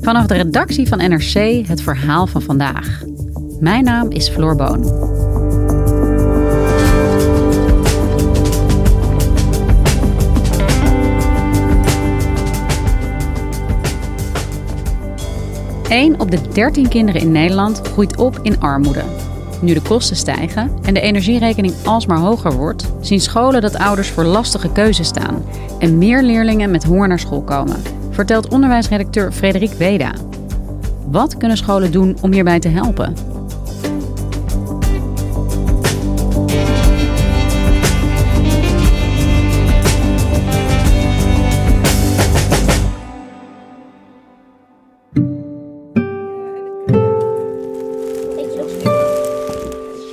Vanaf de redactie van NRC het verhaal van vandaag. Mijn naam is Floor Boon. Eén op de 13 kinderen in Nederland groeit op in armoede. Nu de kosten stijgen en de energierekening alsmaar hoger wordt, zien scholen dat ouders voor lastige keuzes staan en meer leerlingen met honger naar school komen, vertelt onderwijsredacteur Frederik Weda. Wat kunnen scholen doen om hierbij te helpen?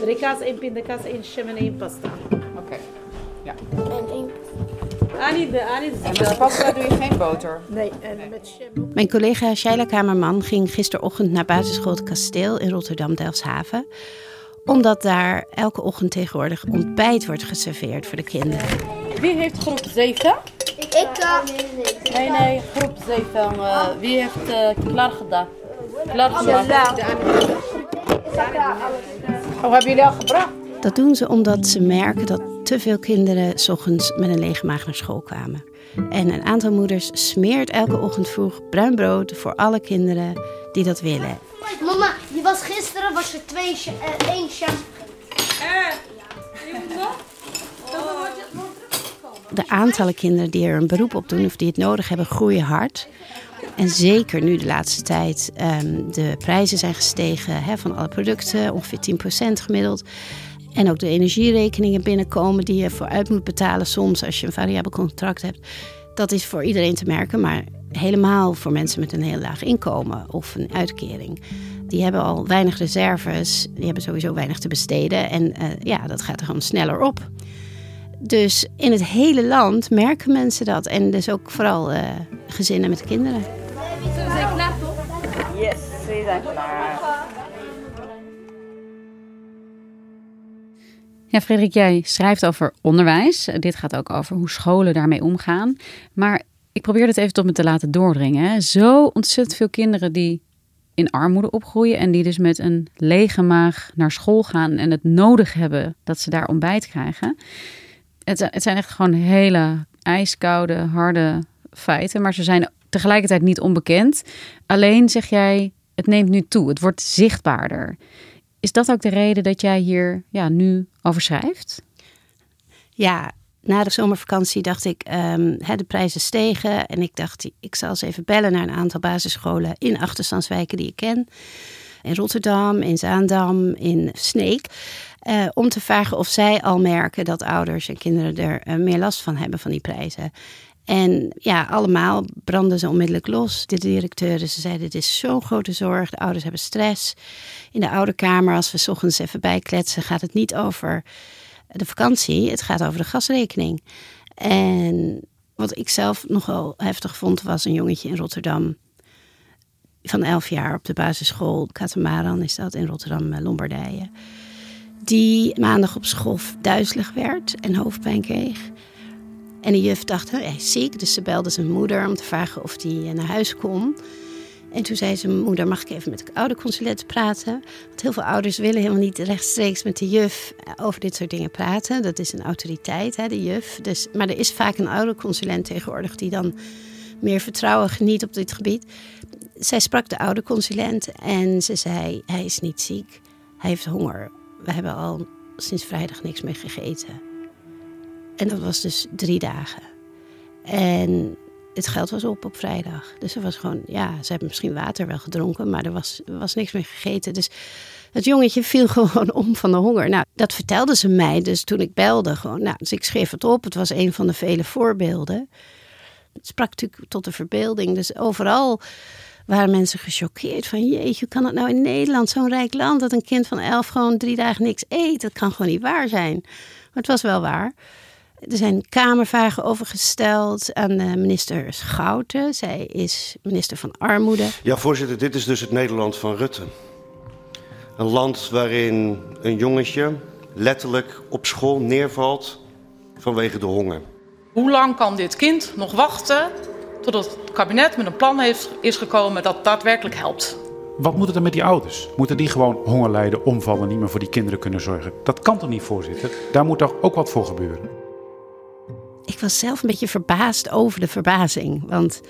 Rika's één pindakaas, één shim en één pasta. Oké. Ja. En met de pasta doe je geen boter? Nee, en met shim Mijn collega Shaila Kamerman ging gisterochtend naar basisschool Het Kasteel in Rotterdam-Delfshaven. Omdat daar elke ochtend tegenwoordig ontbijt wordt geserveerd voor de kinderen. Wie heeft groep 7? Ik kan. Nee, nee, groep 7. Uh, wie heeft uh, klaar gedaan? Klaar gemaakt? Oh, hebben jullie al gebracht? Dat doen ze omdat ze merken dat te veel kinderen s ochtends met een lege maag naar school kwamen. En een aantal moeders smeert elke ochtend vroeg bruin brood voor alle kinderen die dat willen. Mama, je was gisteren was er twee, eh, één shampoo. De aantallen kinderen die er een beroep op doen of die het nodig hebben, groeien hard. En zeker nu de laatste tijd ehm, de prijzen zijn gestegen hè, van alle producten, ongeveer 10% gemiddeld. En ook de energierekeningen binnenkomen die je vooruit moet betalen soms als je een variabel contract hebt. Dat is voor iedereen te merken, maar helemaal voor mensen met een heel laag inkomen of een uitkering. Die hebben al weinig reserves, die hebben sowieso weinig te besteden en eh, ja, dat gaat er gewoon sneller op. Dus in het hele land merken mensen dat. En dus ook vooral eh, gezinnen met kinderen. Yes, ze zijn klaar. Ja, Frederik, jij schrijft over onderwijs. Dit gaat ook over hoe scholen daarmee omgaan. Maar ik probeer het even tot me te laten doordringen. Zo ontzettend veel kinderen die in armoede opgroeien en die dus met een lege maag naar school gaan en het nodig hebben dat ze daar ontbijt krijgen. Het, het zijn echt gewoon hele ijskoude, harde feiten, maar ze zijn tegelijkertijd niet onbekend. Alleen zeg jij, het neemt nu toe, het wordt zichtbaarder. Is dat ook de reden dat jij hier ja, nu over schrijft? Ja, na de zomervakantie dacht ik, ehm, hè, de prijzen stegen. En ik dacht, ik zal eens even bellen naar een aantal basisscholen in achterstandswijken die ik ken. In Rotterdam, in Zaandam, in Sneek. eh, om te vragen of zij al merken dat ouders en kinderen er eh, meer last van hebben van die prijzen. En ja, allemaal brandden ze onmiddellijk los. De directeuren, ze zeiden, dit is zo'n grote zorg. De ouders hebben stress. In de ouderkamer, als we 's ochtends even bijkletsen, gaat het niet over de vakantie. Het gaat over de gasrekening. En wat ik zelf nogal heftig vond, was een jongetje in Rotterdam. Van 11 jaar op de basisschool. Katamaran is dat in Rotterdam, eh, Lombardije. Die maandag op school duizelig werd en hoofdpijn kreeg. En de juf dacht, "Oh, hij is ziek. Dus ze belde zijn moeder om te vragen of hij naar huis kon. En toen zei zijn moeder, mag ik even met de ouderconsulent praten? Want heel veel ouders willen helemaal niet rechtstreeks met de juf over dit soort dingen praten. Dat is een autoriteit, hè, de juf. Dus, maar er is vaak een ouderconsulent tegenwoordig die dan meer vertrouwen geniet op dit gebied. Zij sprak de ouderconsulent en ze zei, hij is niet ziek. Hij heeft honger. We hebben al sinds vrijdag niks meer gegeten. En dat was dus drie dagen. En het geld was op op vrijdag. Dus er was gewoon, ja, ze hebben misschien water wel gedronken, maar er was, was niks meer gegeten. Dus Het jongetje viel gewoon om van de honger. Nou, dat vertelde ze mij dus toen ik belde. Gewoon. Nou, dus ik schreef het op. Het was een van de vele voorbeelden. Het sprak natuurlijk tot de verbeelding. Dus overal waren mensen gechoqueerd van... jeetje, hoe kan het nou in Nederland, zo'n rijk land... dat een kind van elf gewoon drie dagen niks eet? Dat kan gewoon niet waar zijn. Maar het was wel waar. Er zijn kamervragen over gesteld aan minister Schouten. Zij is minister van Armoede. Ja, voorzitter, dit is dus het Nederland van Rutte. Een land waarin een jongetje letterlijk op school neervalt vanwege de honger. Hoe lang kan dit kind nog wachten totdat het kabinet met een plan heeft, is gekomen dat daadwerkelijk helpt? Wat moet er dan met die ouders? Moeten die gewoon honger lijden, omvallen, niet meer voor die kinderen kunnen zorgen? Dat kan toch niet, voorzitter? Daar moet toch ook wat voor gebeuren? Ik was zelf een beetje verbaasd over de verbazing. Want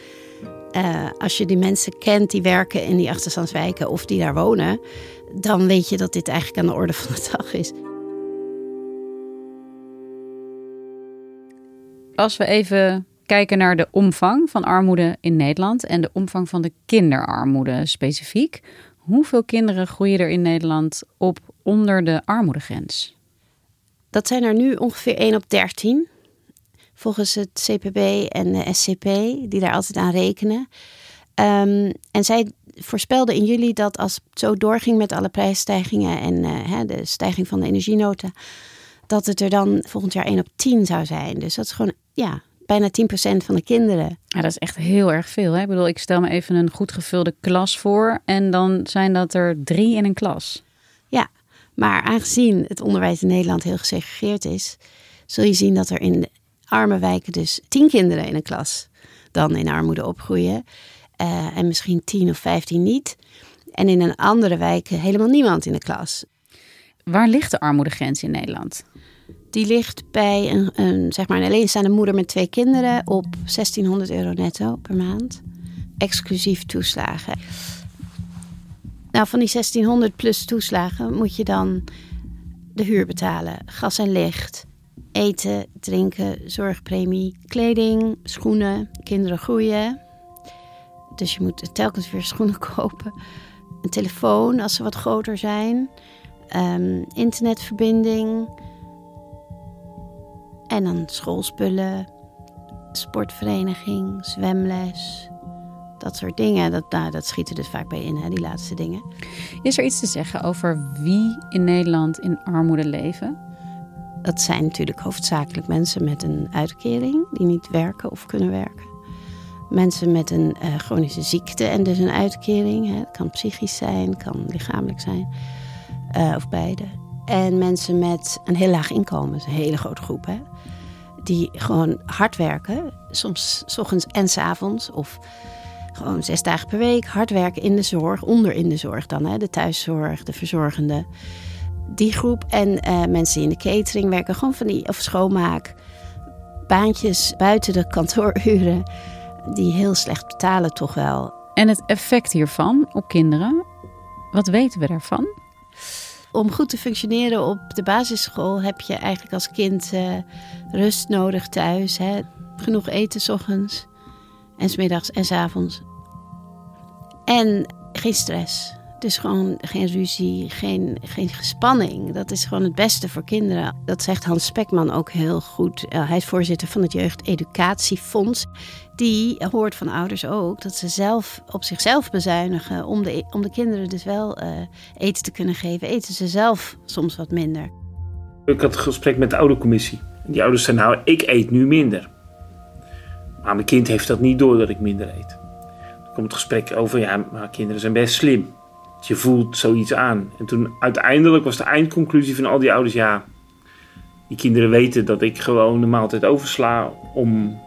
uh, als je die mensen kent die werken in die achterstandswijken of die daar wonen, dan weet je dat dit eigenlijk aan de orde van de dag is. Als we even kijken naar de omvang van armoede in Nederland en de omvang van de kinderarmoede specifiek. Hoeveel kinderen groeien er in Nederland op onder de armoedegrens? Dat zijn er nu ongeveer 1 op 13. Volgens het CPB en de SCP, die daar altijd aan rekenen. Um, en zij voorspelden in juli dat als het zo doorging met alle prijsstijgingen en uh, de stijging van de energienota, dat het er dan volgend jaar 1 op 10 zou zijn. Dus dat is gewoon, ja, bijna 10% van de kinderen. Ja, dat is echt heel erg veel. Hè? Ik bedoel, ik stel me even een goed gevulde klas voor en dan zijn dat er drie in een klas. Ja, maar aangezien het onderwijs in Nederland heel gesegregeerd is, zul je zien dat er in arme wijken dus tien kinderen in een klas dan in armoede opgroeien. Uh, en misschien 10 of 15 niet. En in een andere wijk helemaal niemand in de klas. Waar ligt de armoedegrens in Nederland? Die ligt bij een, een, zeg maar een alleenstaande moeder met twee kinderen op 1600 euro netto per maand. Exclusief toeslagen. Nou, van die 1600 plus toeslagen moet je dan de huur betalen, gas en licht, eten, drinken, zorgpremie, kleding, schoenen, kinderen groeien. Dus je moet telkens weer schoenen kopen. Een telefoon als ze wat groter zijn. Um, internetverbinding. En dan schoolspullen, sportvereniging, zwemles. Dat soort dingen, dat, nou, dat schiet er dus vaak bij in, hè, die laatste dingen. Is er iets te zeggen over wie in Nederland in armoede leven? Dat zijn natuurlijk hoofdzakelijk mensen met een uitkering die niet werken of kunnen werken. Mensen met een uh, chronische ziekte en dus een uitkering. Het kan psychisch zijn, kan lichamelijk zijn, uh, of beide. En mensen met een heel laag inkomen, dat is een hele grote groep. Hè die gewoon hard werken. Soms s ochtends en s avonds. Of gewoon zes dagen per week hard werken in de zorg. Onder in de zorg dan. Hè, de thuiszorg, de verzorgende. Die groep. En uh, mensen die in de catering werken. Gewoon van die, of schoonmaak. Baantjes buiten de kantooruren. Die heel slecht betalen toch wel. En het effect hiervan op kinderen. Wat weten we daarvan? om goed te functioneren op de basisschool heb je eigenlijk als kind uh, rust nodig thuis. Hè? Genoeg eten s ochtends en s middags en s avonds. En geen stress. Dus gewoon geen ruzie, geen, geen gespanning. Dat is gewoon het beste voor kinderen. Dat zegt Hans Spekman ook heel goed. Uh, hij is voorzitter van het Jeugdeducatiefonds. Die hoort van ouders ook dat ze zelf op zichzelf bezuinigen. Om de, om de kinderen dus wel uh, eten te kunnen geven. Eten ze zelf soms wat minder. Ik had een gesprek met de oudercommissie. Die ouders zeiden, nou, ik eet nu minder. Maar mijn kind heeft dat niet door dat ik minder eet. Dan komt het gesprek over, ja, maar kinderen zijn best slim je voelt zoiets aan. En toen uiteindelijk was de eindconclusie van al die ouders: ja, die kinderen weten dat ik gewoon de maaltijd oversla om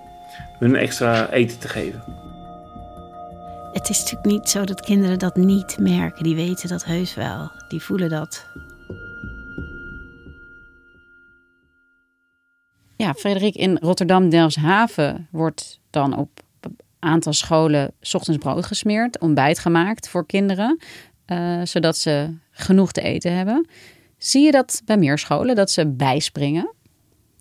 hun extra eten te geven. Het is natuurlijk niet zo dat kinderen dat niet merken. Die weten dat heus wel. Die voelen dat. Ja, Frederik, in Rotterdam-Delfshaven wordt dan op aantal scholen ochtends brood gesmeerd, ontbijt gemaakt voor kinderen. Uh, zodat ze genoeg te eten hebben. Zie je dat bij meer scholen, dat ze bijspringen?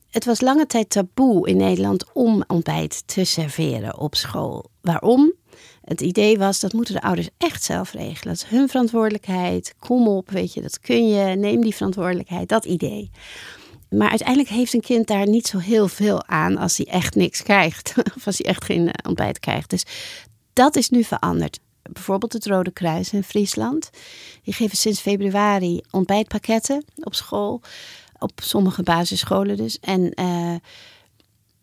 Het was lange tijd taboe in Nederland om ontbijt te serveren op school. Waarom? het idee was dat moeten de ouders echt zelf regelen. Dat is hun verantwoordelijkheid. Kom op, weet je, dat kun je. Neem die verantwoordelijkheid. Dat idee. Maar uiteindelijk heeft een kind daar niet zo heel veel aan als hij echt niks krijgt. Of als hij echt geen eh, ontbijt krijgt. Dus dat is nu veranderd. Bijvoorbeeld het Rode Kruis in Friesland. Die geven sinds februari ontbijtpakketten op school. Op sommige basisscholen dus. En uh,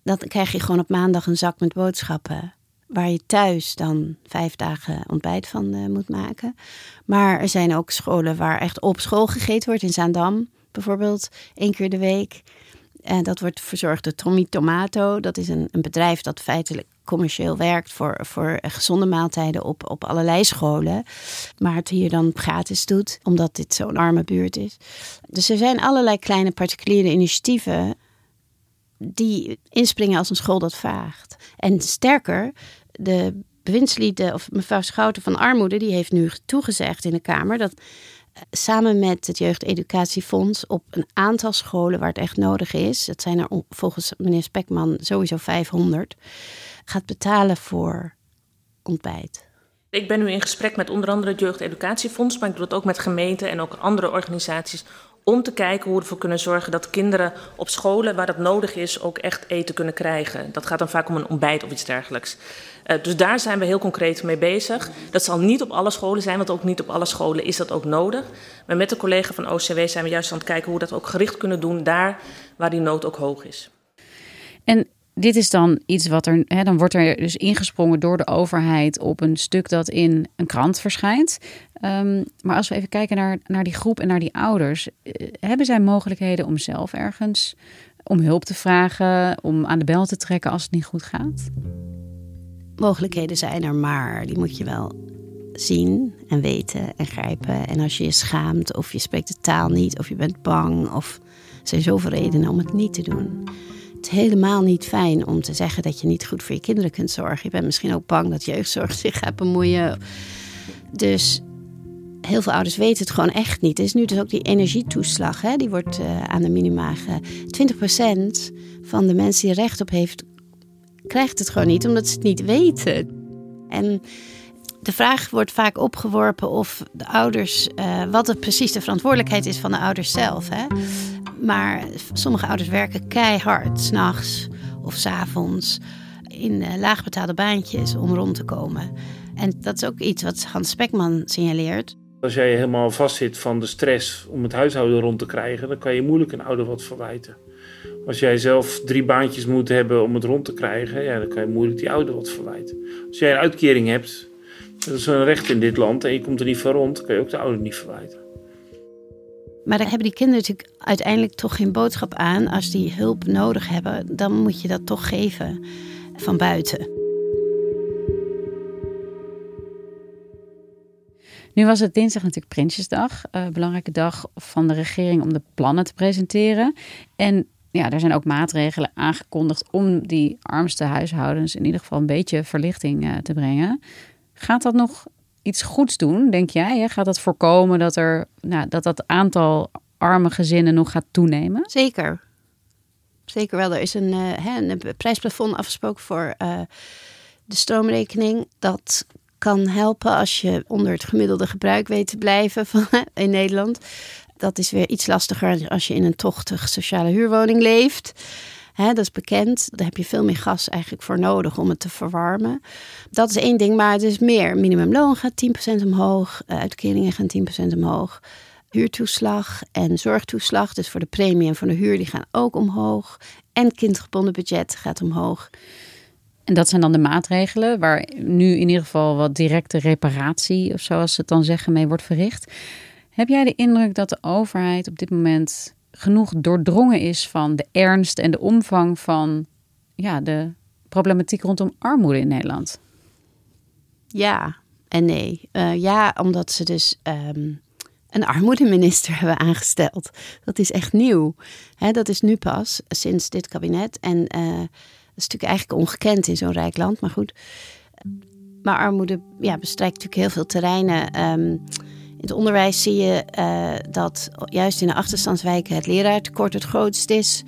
dan krijg je gewoon op maandag een zak met boodschappen. Waar je thuis dan vijf dagen ontbijt van uh, moet maken. Maar er zijn ook scholen waar echt op school gegeten wordt. In Zaandam bijvoorbeeld, één keer de week. En dat wordt verzorgd door Tommy Tomato. Dat is een, een bedrijf dat feitelijk commercieel werkt voor, voor gezonde maaltijden op, op allerlei scholen. Maar het hier dan gratis doet, omdat dit zo'n arme buurt is. Dus er zijn allerlei kleine particuliere initiatieven die inspringen als een school dat vraagt. En sterker, de bewindslieden of mevrouw Schouten van Armoede, die heeft nu toegezegd in de Kamer dat samen met het Jeugdeducatiefonds op een aantal scholen waar het echt nodig is, dat zijn er volgens meneer Spekman sowieso 500, gaat betalen voor ontbijt. Ik ben nu in gesprek met onder andere het Jeugdeducatiefonds, maar ik doe het ook met gemeenten en ook andere organisaties om te kijken hoe we ervoor kunnen zorgen dat kinderen op scholen waar dat nodig is ook echt eten kunnen krijgen. Dat gaat dan vaak om een ontbijt of iets dergelijks. Uh, dus daar zijn we heel concreet mee bezig. Dat zal niet op alle scholen zijn, want ook niet op alle scholen is dat ook nodig. Maar met de collega van OCW zijn we juist aan het kijken hoe we dat ook gericht kunnen doen daar waar die nood ook hoog is. En dit is dan iets wat er, hè, dan wordt er dus ingesprongen door de overheid op een stuk dat in een krant verschijnt. Um, maar als we even kijken naar, naar die groep en naar die ouders, eh, hebben zij mogelijkheden om zelf ergens om hulp te vragen, om aan de bel te trekken als het niet goed gaat? Mogelijkheden zijn er, maar die moet je wel zien en weten en grijpen. En als je je schaamt of je spreekt de taal niet of je bent bang of er zijn zoveel redenen om het niet te doen helemaal niet fijn om te zeggen dat je niet goed voor je kinderen kunt zorgen. Je bent misschien ook bang dat jeugdzorg zich gaat bemoeien. Dus heel veel ouders weten het gewoon echt niet. Er is nu dus ook die energietoeslag, hè, die wordt uh, aan de minima. 20% van de mensen die recht op heeft, krijgt het gewoon niet, omdat ze het niet weten. En de vraag wordt vaak opgeworpen of de ouders, uh, wat het precies de verantwoordelijkheid is van de ouders zelf. Hè? Maar sommige ouders werken keihard, s'nachts of s'avonds, in uh, laagbetaalde baantjes om rond te komen. En dat is ook iets wat Hans Spekman signaleert. Als jij helemaal vastzit van de stress om het huishouden rond te krijgen, dan kan je moeilijk een ouder wat verwijten. Als jij zelf drie baantjes moet hebben om het rond te krijgen, ja, dan kan je moeilijk die ouder wat verwijten. Als jij een uitkering hebt, dat is een recht in dit land en je komt er niet van rond, kan je ook de ouder niet verwijten. Maar dan hebben die kinderen natuurlijk uiteindelijk toch geen boodschap aan. Als die hulp nodig hebben, dan moet je dat toch geven van buiten. Nu was het dinsdag natuurlijk Prinsjesdag. Een belangrijke dag van de regering om de plannen te presenteren. En ja, er zijn ook maatregelen aangekondigd om die armste huishoudens in ieder geval een beetje verlichting uh, te brengen. Gaat dat nog iets goeds doen, denk jij? Gaat dat voorkomen dat, er, nou, dat dat aantal arme gezinnen nog gaat toenemen? Zeker. Zeker wel. Er is een, uh, een prijsplafond afgesproken voor uh, de stroomrekening. Dat kan helpen als je onder het gemiddelde gebruik weet te blijven van, in Nederland. Dat is weer iets lastiger als je in een tochtig sociale huurwoning leeft. Dat is bekend. Daar heb je veel meer gas eigenlijk voor nodig om het te verwarmen. Dat is één ding, maar het is meer. Minimumloon gaat 10% omhoog, eh, uitkeringen gaan 10% omhoog. Huurtoeslag en zorgtoeslag, dus voor de premie en voor de huur, die gaan ook omhoog. En kindgebonden budget gaat omhoog. En dat zijn dan de maatregelen waar nu in ieder geval wat directe reparatie, of zoals ze het dan zeggen, mee wordt verricht. Heb jij de indruk dat de overheid op dit moment genoeg doordrongen is van de ernst en de omvang van ja, de problematiek rondom armoede in Nederland? Ja en nee. Uh, ja, omdat ze dus um, een armoedeminister hebben aangesteld. Dat is echt nieuw. Dat is nu pas, sinds dit kabinet. En uh, dat is natuurlijk eigenlijk ongekend in zo'n rijk land, maar goed. Maar armoede ja, bestrijkt natuurlijk heel veel terreinen. Um, In het onderwijs zie je uh, dat juist in de achterstandswijken het leraartekort het grootst is.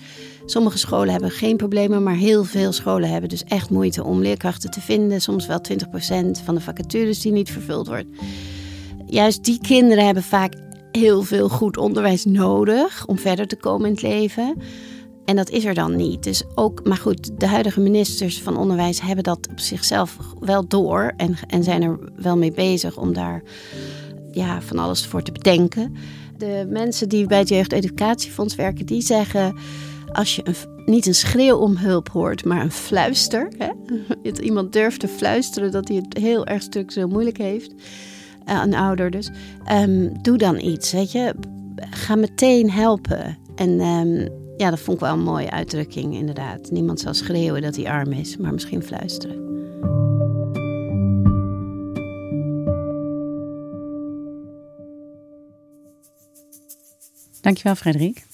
Sommige scholen hebben geen problemen, maar heel veel scholen hebben dus echt moeite om leerkrachten te vinden. Soms wel 20% van de vacatures die niet vervuld wordt. Juist die kinderen hebben vaak heel veel goed onderwijs nodig om verder te komen in het leven. En dat is er dan niet. Dus ook, maar goed, de huidige ministers van onderwijs hebben dat op zichzelf wel door en, en zijn er wel mee bezig om daar ja, van alles voor te bedenken. De mensen die bij het Jeugdeducatiefonds werken, die zeggen als je een, niet een schreeuw om hulp hoort, maar een fluister. Hè? Dat iemand durft te fluisteren dat hij het heel erg structureel moeilijk heeft. Uh, een ouder dus. Um, doe dan iets, weet je. Ga meteen helpen. En um, ja, dat vond ik wel een mooie uitdrukking, inderdaad. Niemand zal schreeuwen dat hij arm is, maar misschien fluisteren. Dankjewel, Frederik.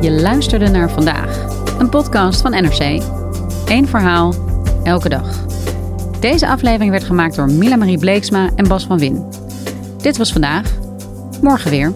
Je luisterde naar vandaag, een podcast van NRC. Eén verhaal, elke dag. Deze aflevering werd gemaakt door Mila Marie Bleeksma en Bas van Win. Dit was vandaag. Morgen weer.